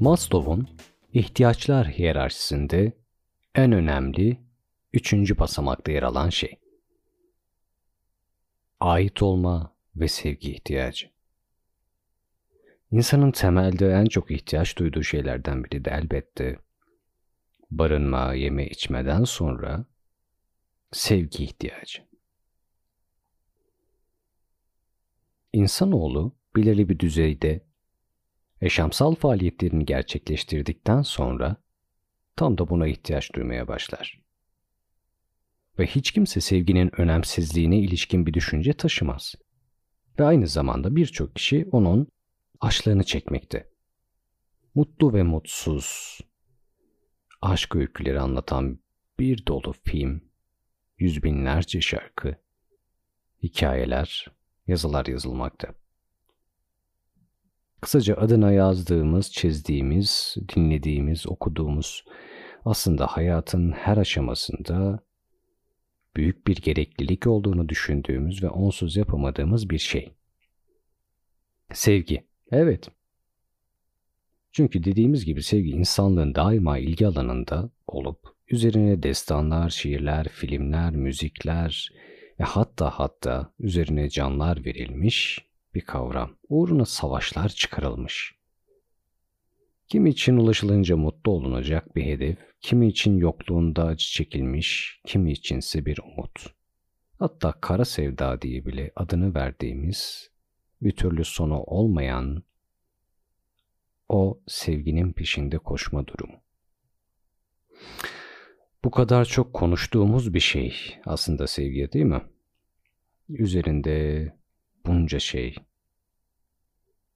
Maslow'un ihtiyaçlar hiyerarşisinde en önemli üçüncü basamakta yer alan şey. Ait olma ve sevgi ihtiyacı. İnsanın temelde en çok ihtiyaç duyduğu şeylerden biri de elbette barınma, yeme içmeden sonra sevgi ihtiyacı. İnsanoğlu belirli bir düzeyde yaşamsal faaliyetlerini gerçekleştirdikten sonra tam da buna ihtiyaç duymaya başlar. Ve hiç kimse sevginin önemsizliğine ilişkin bir düşünce taşımaz. Ve aynı zamanda birçok kişi onun açlığını çekmekte. Mutlu ve mutsuz, aşk öyküleri anlatan bir dolu film, yüz binlerce şarkı, hikayeler, yazılar yazılmakta. Kısaca adına yazdığımız, çizdiğimiz, dinlediğimiz, okuduğumuz aslında hayatın her aşamasında büyük bir gereklilik olduğunu düşündüğümüz ve onsuz yapamadığımız bir şey. Sevgi. Evet. Çünkü dediğimiz gibi sevgi insanlığın daima ilgi alanında olup üzerine destanlar, şiirler, filmler, müzikler ve hatta hatta üzerine canlar verilmiş bir kavram. Uğruna savaşlar çıkarılmış. Kimi için ulaşılınca mutlu olunacak bir hedef, kimi için yokluğunda acı çekilmiş, kimi içinse bir umut. Hatta kara sevda diye bile adını verdiğimiz, bir türlü sonu olmayan o sevginin peşinde koşma durumu. Bu kadar çok konuştuğumuz bir şey aslında sevgi değil mi? Üzerinde bunca şey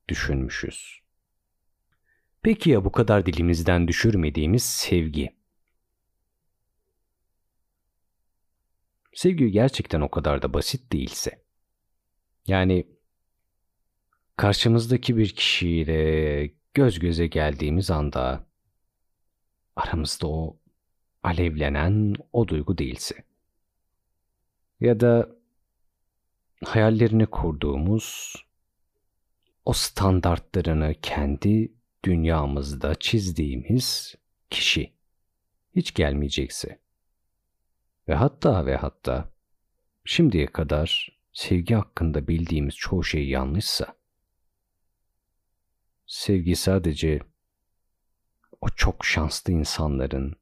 düşünmüşüz. Peki ya bu kadar dilimizden düşürmediğimiz sevgi? Sevgi gerçekten o kadar da basit değilse. Yani karşımızdaki bir kişiyle göz göze geldiğimiz anda aramızda o alevlenen o duygu değilse ya da hayallerini kurduğumuz o standartlarını kendi dünyamızda çizdiğimiz kişi hiç gelmeyecekse ve hatta ve hatta şimdiye kadar sevgi hakkında bildiğimiz çoğu şey yanlışsa sevgi sadece o çok şanslı insanların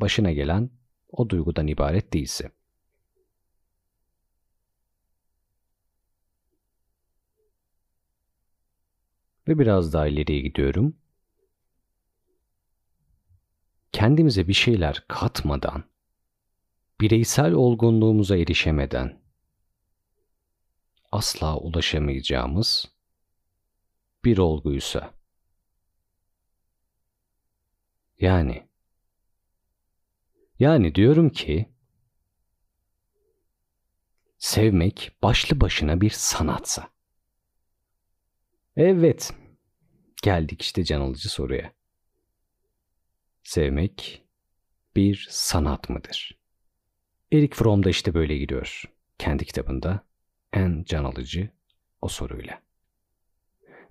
başına gelen o duygudan ibaret değilse. Ve biraz daha ileriye gidiyorum. Kendimize bir şeyler katmadan, bireysel olgunluğumuza erişemeden asla ulaşamayacağımız bir olguysa. Yani yani diyorum ki sevmek başlı başına bir sanatsa. Evet, geldik işte can alıcı soruya. Sevmek bir sanat mıdır? Erik Fromm da işte böyle gidiyor. Kendi kitabında en can alıcı o soruyla.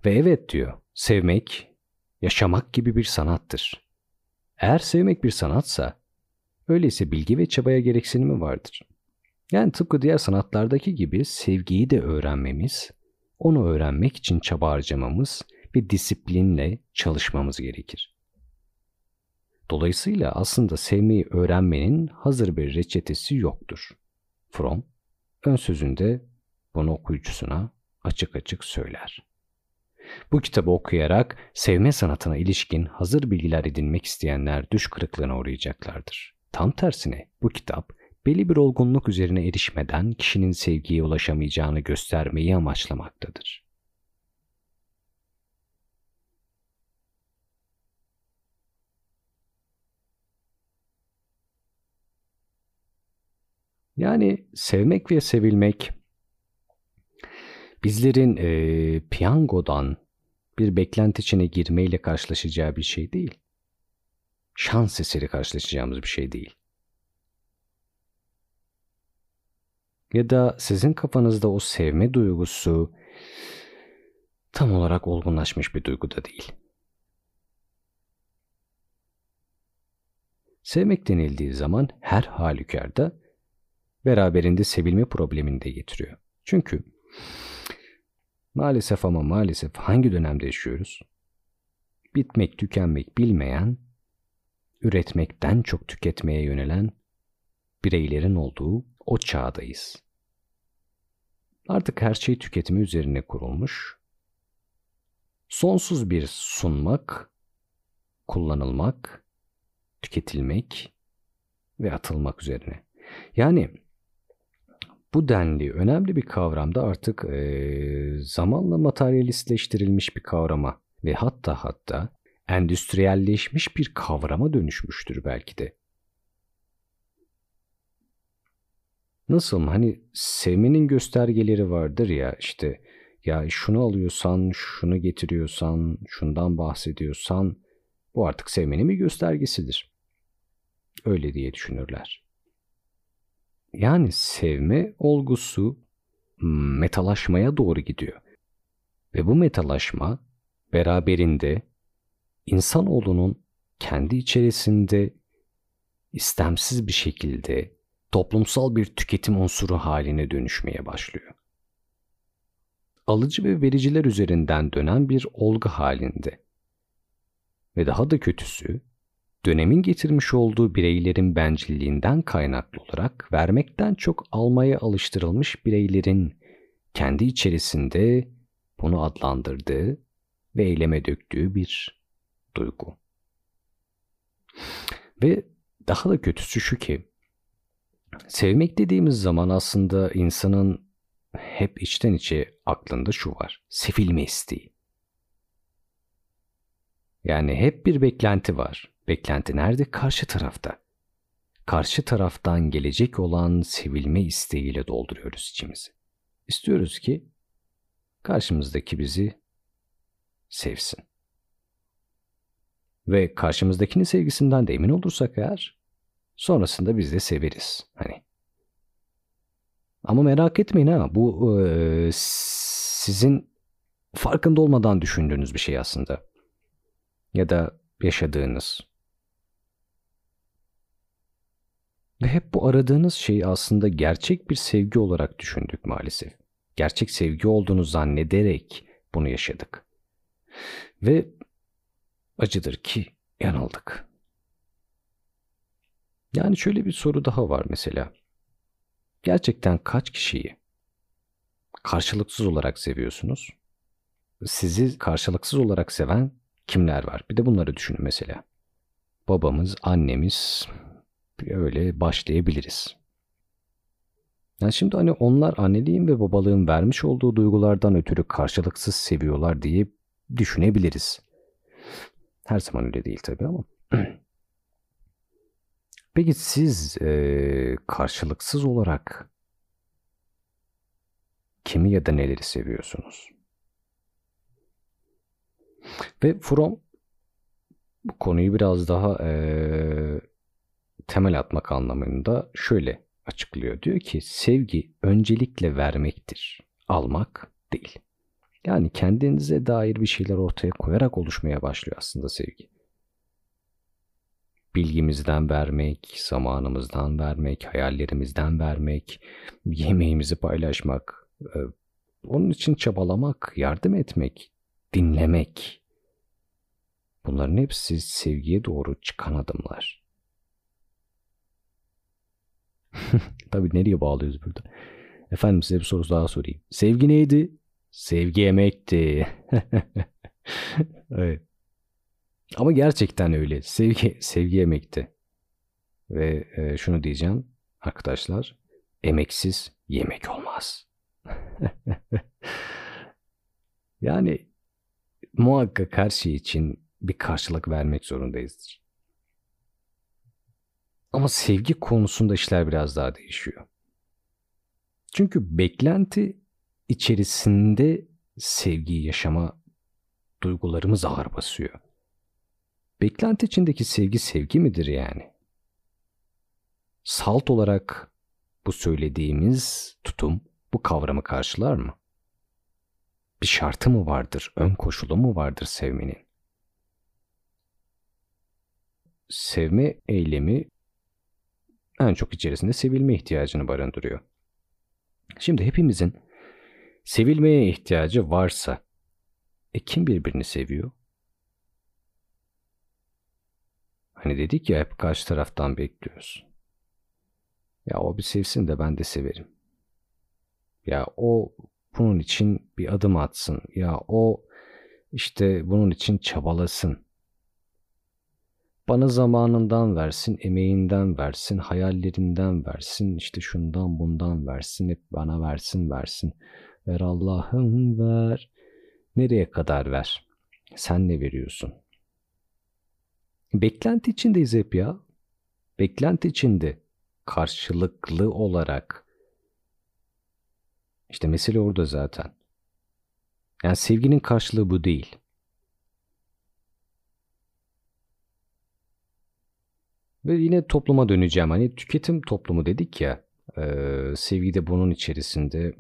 Ve evet diyor, sevmek, yaşamak gibi bir sanattır. Eğer sevmek bir sanatsa, öyleyse bilgi ve çabaya gereksinimi vardır. Yani tıpkı diğer sanatlardaki gibi sevgiyi de öğrenmemiz, onu öğrenmek için çaba harcamamız ve disiplinle çalışmamız gerekir. Dolayısıyla aslında sevmeyi öğrenmenin hazır bir reçetesi yoktur. Fromm ön sözünde bunu okuyucusuna açık açık söyler. Bu kitabı okuyarak sevme sanatına ilişkin hazır bilgiler edinmek isteyenler düş kırıklığına uğrayacaklardır. Tam tersine bu kitap belli bir olgunluk üzerine erişmeden kişinin sevgiye ulaşamayacağını göstermeyi amaçlamaktadır. Yani sevmek ve sevilmek bizlerin e, piyangodan bir beklenti içine girmeyle karşılaşacağı bir şey değil. Şans eseri karşılaşacağımız bir şey değil. Ya da sizin kafanızda o sevme duygusu tam olarak olgunlaşmış bir duygu da değil. Sevmek denildiği zaman her halükarda beraberinde sevilme problemini de getiriyor. Çünkü maalesef ama maalesef hangi dönemde yaşıyoruz? Bitmek, tükenmek bilmeyen, üretmekten çok tüketmeye yönelen bireylerin olduğu o çağdayız. Artık her şey tüketimi üzerine kurulmuş. Sonsuz bir sunmak, kullanılmak, tüketilmek ve atılmak üzerine. Yani bu denli önemli bir kavramda artık e, zamanla materyalistleştirilmiş bir kavrama ve hatta hatta endüstriyelleşmiş bir kavrama dönüşmüştür belki de. Nasıl hani sevmenin göstergeleri vardır ya işte ya şunu alıyorsan, şunu getiriyorsan, şundan bahsediyorsan bu artık sevmenin bir göstergesidir. Öyle diye düşünürler. Yani sevme olgusu metalaşmaya doğru gidiyor. Ve bu metalaşma beraberinde insanoğlunun kendi içerisinde istemsiz bir şekilde toplumsal bir tüketim unsuru haline dönüşmeye başlıyor. Alıcı ve vericiler üzerinden dönen bir olgu halinde. Ve daha da kötüsü, dönemin getirmiş olduğu bireylerin bencilliğinden kaynaklı olarak vermekten çok almaya alıştırılmış bireylerin kendi içerisinde bunu adlandırdığı ve eyleme döktüğü bir duygu. Ve daha da kötüsü şu ki, sevmek dediğimiz zaman aslında insanın hep içten içe aklında şu var, sevilme isteği. Yani hep bir beklenti var. Beklenti nerede? Karşı tarafta. Karşı taraftan gelecek olan sevilme isteğiyle dolduruyoruz içimizi. İstiyoruz ki karşımızdaki bizi sevsin. Ve karşımızdakinin sevgisinden de emin olursak eğer sonrasında biz de severiz. Hani ama merak etmeyin ha bu e, sizin farkında olmadan düşündüğünüz bir şey aslında. Ya da yaşadığınız. Ve hep bu aradığınız şeyi aslında gerçek bir sevgi olarak düşündük maalesef. Gerçek sevgi olduğunu zannederek bunu yaşadık. Ve acıdır ki yanıldık. Yani şöyle bir soru daha var mesela. Gerçekten kaç kişiyi karşılıksız olarak seviyorsunuz? Sizi karşılıksız olarak seven kimler var? Bir de bunları düşünün mesela. Babamız, annemiz öyle başlayabiliriz. Yani şimdi hani onlar anneliğin ve babalığın vermiş olduğu duygulardan ötürü karşılıksız seviyorlar diye düşünebiliriz. Her zaman öyle değil tabii ama. Peki siz e, karşılıksız olarak kimi ya da neleri seviyorsunuz? Ve Fromm bu konuyu biraz daha e, temel atmak anlamında şöyle açıklıyor. Diyor ki sevgi öncelikle vermektir, almak değil. Yani kendinize dair bir şeyler ortaya koyarak oluşmaya başlıyor aslında sevgi. Bilgimizden vermek, zamanımızdan vermek, hayallerimizden vermek, yemeğimizi paylaşmak, e, onun için çabalamak, yardım etmek, dinlemek. Bunların hepsi sevgiye doğru çıkan adımlar. Tabii nereye bağlıyoruz burada? Efendim size bir soru daha sorayım. Sevgi neydi? Sevgi emekti. evet. Ama gerçekten öyle. Sevgi, sevgi emekti. Ve e, şunu diyeceğim arkadaşlar. Emeksiz yemek olmaz. yani muhakkak her şey için bir karşılık vermek zorundayızdır. Ama sevgi konusunda işler biraz daha değişiyor. Çünkü beklenti içerisinde sevgiyi yaşama duygularımız ağır basıyor. Beklenti içindeki sevgi sevgi midir yani? Salt olarak bu söylediğimiz tutum bu kavramı karşılar mı? Bir şartı mı vardır, ön koşulu mu vardır sevmenin? sevme eylemi en çok içerisinde sevilme ihtiyacını barındırıyor. Şimdi hepimizin sevilmeye ihtiyacı varsa e kim birbirini seviyor? Hani dedik ya hep karşı taraftan bekliyoruz. Ya o bir sevsin de ben de severim. Ya o bunun için bir adım atsın. Ya o işte bunun için çabalasın. Bana zamanından versin, emeğinden versin, hayallerinden versin, işte şundan bundan versin, hep bana versin versin. Ver Allah'ım ver. Nereye kadar ver? Sen ne veriyorsun? Beklenti içindeyiz hep ya. Beklenti içinde. Karşılıklı olarak. İşte mesele orada zaten. Yani sevginin karşılığı bu değil. Ve yine topluma döneceğim. Hani tüketim toplumu dedik ya. E, sevgi de bunun içerisinde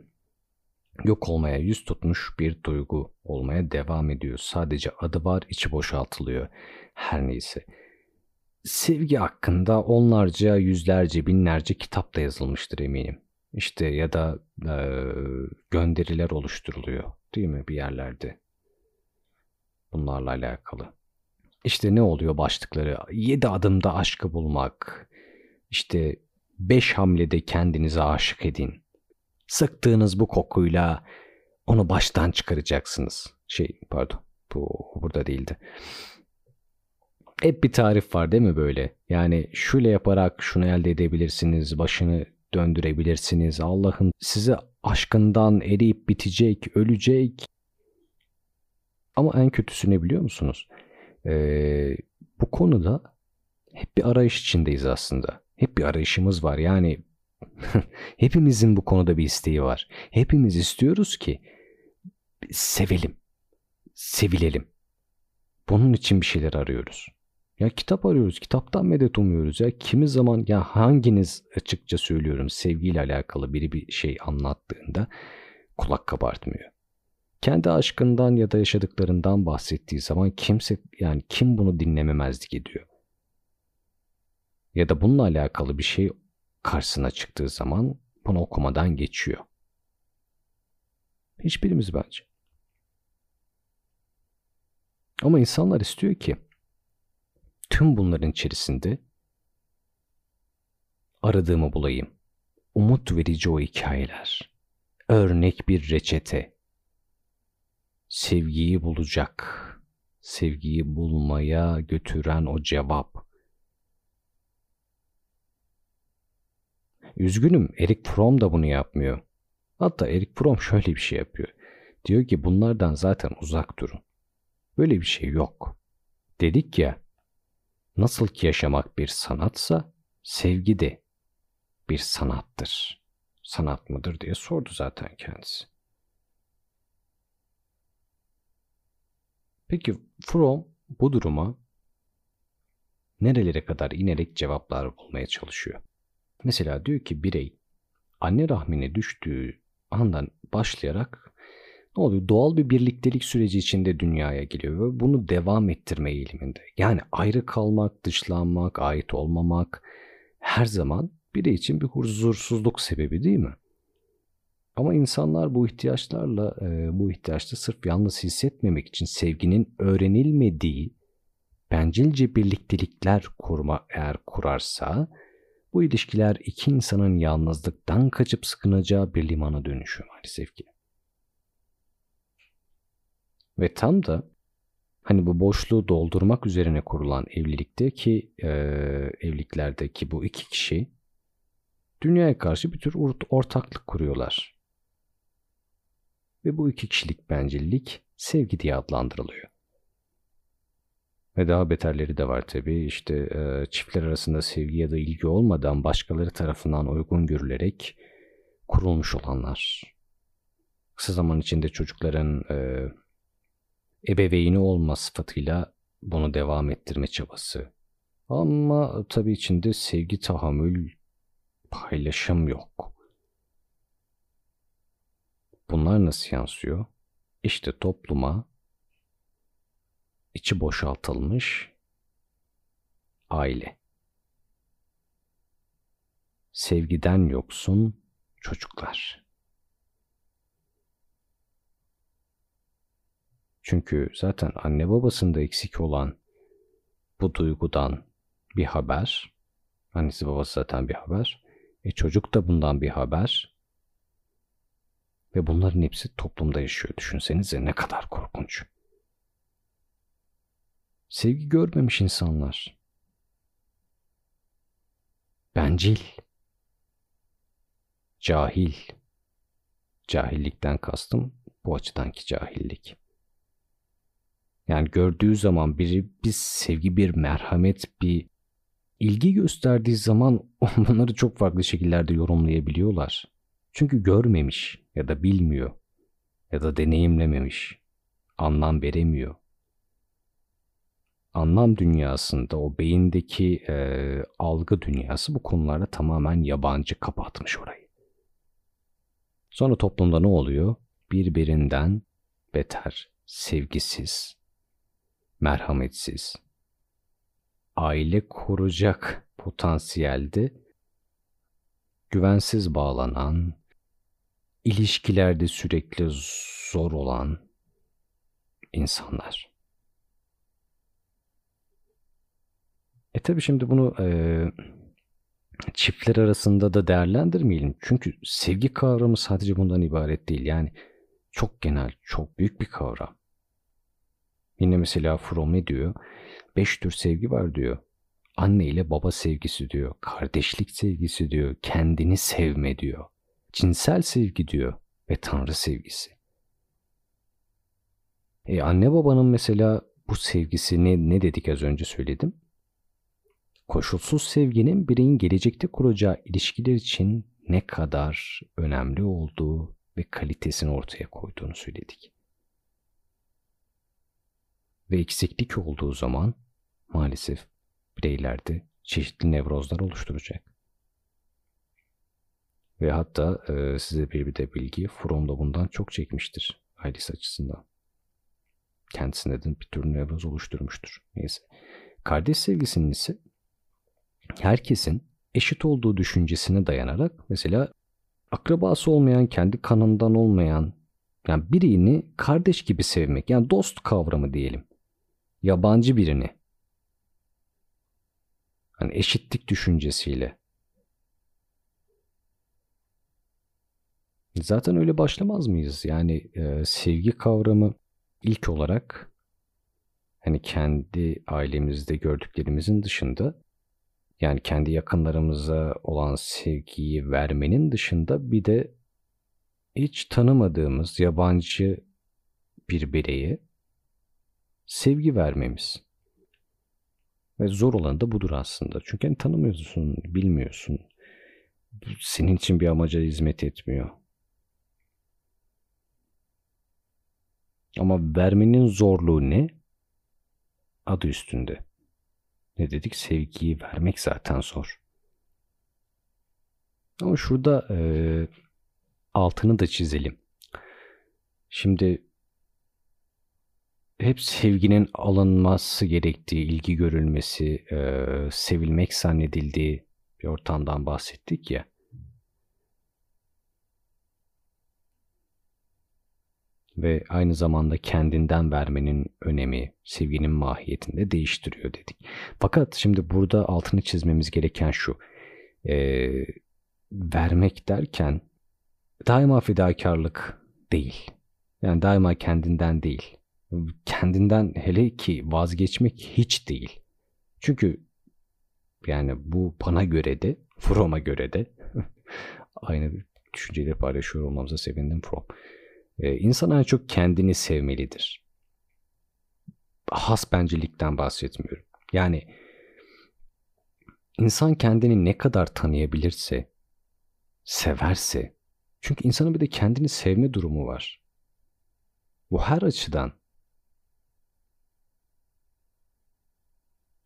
yok olmaya yüz tutmuş bir duygu olmaya devam ediyor. Sadece adı var, içi boşaltılıyor. Her neyse. Sevgi hakkında onlarca, yüzlerce, binlerce kitap da yazılmıştır eminim. İşte ya da e, gönderiler oluşturuluyor değil mi bir yerlerde? Bunlarla alakalı. İşte ne oluyor başlıkları? Yedi adımda aşkı bulmak. İşte beş hamlede kendinize aşık edin. Sıktığınız bu kokuyla onu baştan çıkaracaksınız. Şey pardon bu burada değildi. Hep bir tarif var değil mi böyle? Yani şöyle yaparak şunu elde edebilirsiniz, başını döndürebilirsiniz. Allah'ın size aşkından eriyip bitecek, ölecek. Ama en kötüsü ne biliyor musunuz? Ee, bu konuda hep bir arayış içindeyiz aslında. Hep bir arayışımız var. Yani hepimizin bu konuda bir isteği var. Hepimiz istiyoruz ki sevelim, sevilelim. Bunun için bir şeyler arıyoruz. Ya kitap arıyoruz, kitaptan medet umuyoruz ya. Kimi zaman ya hanginiz açıkça söylüyorum sevgiyle alakalı biri bir şey anlattığında kulak kabartmıyor. Kendi aşkından ya da yaşadıklarından bahsettiği zaman kimse yani kim bunu dinlememezlik ediyor. Ya da bununla alakalı bir şey karşısına çıktığı zaman bunu okumadan geçiyor. Hiçbirimiz bence. Ama insanlar istiyor ki tüm bunların içerisinde aradığımı bulayım. Umut verici o hikayeler. Örnek bir reçete. Sevgiyi bulacak. Sevgiyi bulmaya götüren o cevap. Üzgünüm Erik Fromm da bunu yapmıyor. Hatta Erik Fromm şöyle bir şey yapıyor. Diyor ki bunlardan zaten uzak durun. Böyle bir şey yok. Dedik ya, nasıl ki yaşamak bir sanatsa, sevgi de bir sanattır. Sanat mıdır diye sordu zaten kendisi. Peki Fromm bu duruma nerelere kadar inerek cevaplar bulmaya çalışıyor? Mesela diyor ki birey anne rahmine düştüğü andan başlayarak ne oluyor? Doğal bir birliktelik süreci içinde dünyaya geliyor ve bunu devam ettirme eğiliminde. Yani ayrı kalmak, dışlanmak, ait olmamak her zaman birey için bir huzursuzluk sebebi değil mi? Ama insanlar bu ihtiyaçlarla, e, bu ihtiyaçta sırf yalnız hissetmemek için sevginin öğrenilmediği bencilce birliktelikler kurma eğer kurarsa bu ilişkiler iki insanın yalnızlıktan kaçıp sıkınacağı bir limana dönüşüyor maalesef ki. Ve tam da hani bu boşluğu doldurmak üzerine kurulan evlilikte ki e, evliliklerdeki bu iki kişi dünyaya karşı bir tür ortaklık kuruyorlar. Ve bu iki kişilik bencillik sevgi diye adlandırılıyor. Ve daha beterleri de var tabii. İşte e, çiftler arasında sevgi ya da ilgi olmadan başkaları tarafından uygun görülerek kurulmuş olanlar. Kısa zaman içinde çocukların e, ebeveyni olma sıfatıyla bunu devam ettirme çabası. Ama tabii içinde sevgi, tahammül, paylaşım yok. Bunlar nasıl yansıyor? İşte topluma içi boşaltılmış, aile. Sevgiden yoksun çocuklar. Çünkü zaten anne babasında eksik olan bu duygudan bir haber, annesi babası zaten bir haber, e çocuk da bundan bir haber ve bunların hepsi toplumda yaşıyor. Düşünsenize ne kadar korkunç. Sevgi görmemiş insanlar. Bencil. Cahil. Cahillikten kastım bu açıdanki cahillik. Yani gördüğü zaman biri bir sevgi, bir merhamet, bir ilgi gösterdiği zaman bunları çok farklı şekillerde yorumlayabiliyorlar. Çünkü görmemiş ya da bilmiyor ya da deneyimlememiş, anlam veremiyor. Anlam dünyasında o beyindeki e, algı dünyası bu konularda tamamen yabancı kapatmış orayı. Sonra toplumda ne oluyor? Birbirinden beter, sevgisiz, merhametsiz, aile kuracak potansiyelde güvensiz bağlanan, ilişkilerde sürekli zor olan insanlar. E tabi şimdi bunu e, çiftler arasında da değerlendirmeyelim. Çünkü sevgi kavramı sadece bundan ibaret değil. Yani çok genel, çok büyük bir kavram. Yine mesela Fromm ne diyor? Beş tür sevgi var diyor. Anne ile baba sevgisi diyor. Kardeşlik sevgisi diyor. Kendini sevme diyor. Cinsel sevgi diyor. Ve Tanrı sevgisi. E anne babanın mesela bu sevgisi ne, ne dedik az önce söyledim. Koşulsuz sevginin bireyin gelecekte kuracağı ilişkiler için ne kadar önemli olduğu ve kalitesini ortaya koyduğunu söyledik ve eksiklik olduğu zaman maalesef bireylerde çeşitli nevrozlar oluşturacak. Ve hatta e, size bir bir de bilgi Fromm da bundan çok çekmiştir ailesi açısından. Kendisinde de bir tür nevroz oluşturmuştur. Neyse. Kardeş sevgisinin ise herkesin eşit olduğu düşüncesine dayanarak mesela akrabası olmayan, kendi kanından olmayan yani birini kardeş gibi sevmek yani dost kavramı diyelim yabancı birini hani eşitlik düşüncesiyle zaten öyle başlamaz mıyız? Yani e, sevgi kavramı ilk olarak hani kendi ailemizde gördüklerimizin dışında yani kendi yakınlarımıza olan sevgiyi vermenin dışında bir de hiç tanımadığımız yabancı bir bireye sevgi vermemiz. Ve zor olan da budur aslında. Çünkü hani tanımıyorsun, bilmiyorsun. Senin için bir amaca hizmet etmiyor. Ama vermenin zorluğu ne? Adı üstünde. Ne dedik? Sevgiyi vermek zaten zor. Ama şurada e, altını da çizelim. Şimdi hep sevginin alınması gerektiği, ilgi görülmesi, e, sevilmek zannedildiği bir ortamdan bahsettik ya. Ve aynı zamanda kendinden vermenin önemi, sevginin mahiyetini de değiştiriyor dedik. Fakat şimdi burada altını çizmemiz gereken şu. E, vermek derken daima fedakarlık değil. Yani daima kendinden değil kendinden hele ki vazgeçmek hiç değil. Çünkü yani bu bana göre de, Fromm'a göre de aynı düşünceleri paylaşıyor olmamıza sevindim Fromm. Ee, insan en çok kendini sevmelidir. Has bencilikten bahsetmiyorum. Yani insan kendini ne kadar tanıyabilirse, severse, çünkü insanın bir de kendini sevme durumu var. Bu her açıdan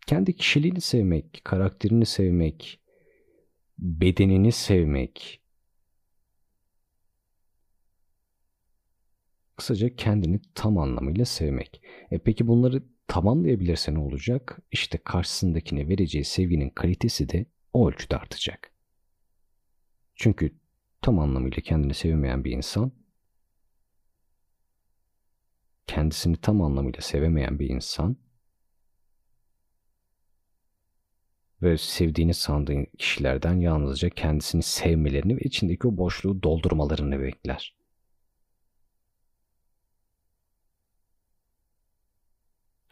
kendi kişiliğini sevmek, karakterini sevmek, bedenini sevmek, kısaca kendini tam anlamıyla sevmek. E peki bunları tamamlayabilirse ne olacak? İşte karşısındakine vereceği sevginin kalitesi de o ölçüde artacak. Çünkü tam anlamıyla kendini sevmeyen bir insan, kendisini tam anlamıyla sevemeyen bir insan ve sevdiğini sandığın kişilerden yalnızca kendisini sevmelerini ve içindeki o boşluğu doldurmalarını bekler.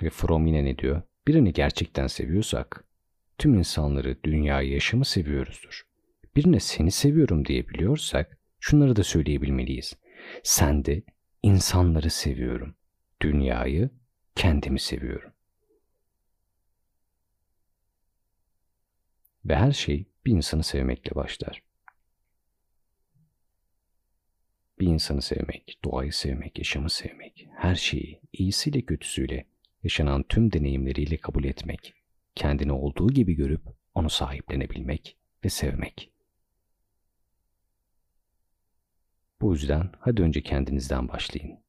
Ve Fromm yine ne diyor? Birini gerçekten seviyorsak, tüm insanları, dünyayı, yaşamı seviyoruzdur. Birine seni seviyorum diyebiliyorsak, şunları da söyleyebilmeliyiz. Sen de insanları seviyorum. Dünyayı, kendimi seviyorum. Ve her şey bir insanı sevmekle başlar. Bir insanı sevmek, doğayı sevmek, yaşamı sevmek, her şeyi iyisiyle kötüsüyle, yaşanan tüm deneyimleriyle kabul etmek, kendini olduğu gibi görüp onu sahiplenebilmek ve sevmek. Bu yüzden hadi önce kendinizden başlayın.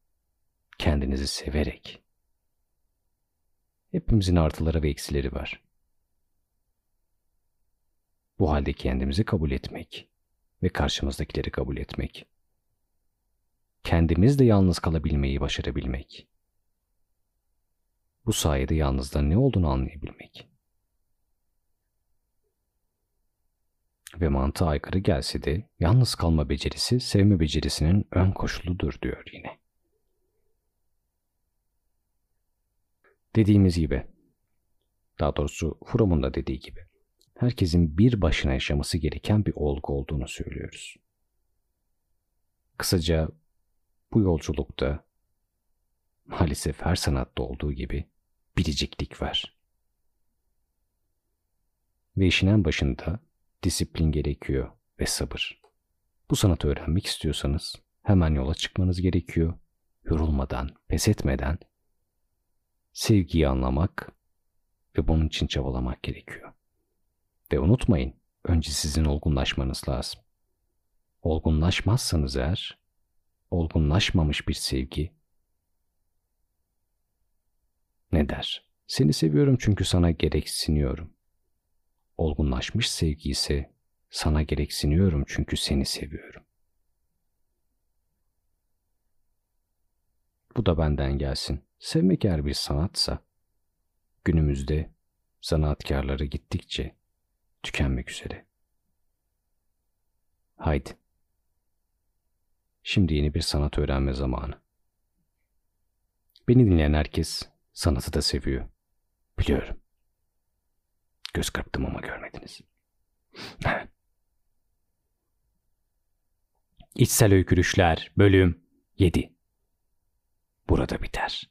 Kendinizi severek. Hepimizin artıları ve eksileri var. Bu halde kendimizi kabul etmek ve karşımızdakileri kabul etmek. Kendimiz de yalnız kalabilmeyi başarabilmek. Bu sayede yalnızlığın ne olduğunu anlayabilmek. Ve mantığa aykırı gelse de yalnız kalma becerisi sevme becerisinin ön koşuludur diyor yine. Dediğimiz gibi, daha doğrusu Fromm'un da dediği gibi, herkesin bir başına yaşaması gereken bir olgu olduğunu söylüyoruz. Kısaca bu yolculukta maalesef her sanatta olduğu gibi biriciklik var. Ve işin en başında disiplin gerekiyor ve sabır. Bu sanatı öğrenmek istiyorsanız hemen yola çıkmanız gerekiyor. Yorulmadan, pes etmeden sevgiyi anlamak ve bunun için çabalamak gerekiyor. Ve unutmayın, önce sizin olgunlaşmanız lazım. Olgunlaşmazsanız eğer, olgunlaşmamış bir sevgi ne der? Seni seviyorum çünkü sana gereksiniyorum. Olgunlaşmış sevgi ise sana gereksiniyorum çünkü seni seviyorum. Bu da benden gelsin. Sevmek eğer bir sanatsa, günümüzde sanatkarları gittikçe tükenmek üzere. Haydi. Şimdi yeni bir sanat öğrenme zamanı. Beni dinleyen herkes sanatı da seviyor. Biliyorum. Göz kırptım ama görmediniz. İçsel Öykürüşler Bölüm 7 Burada biter.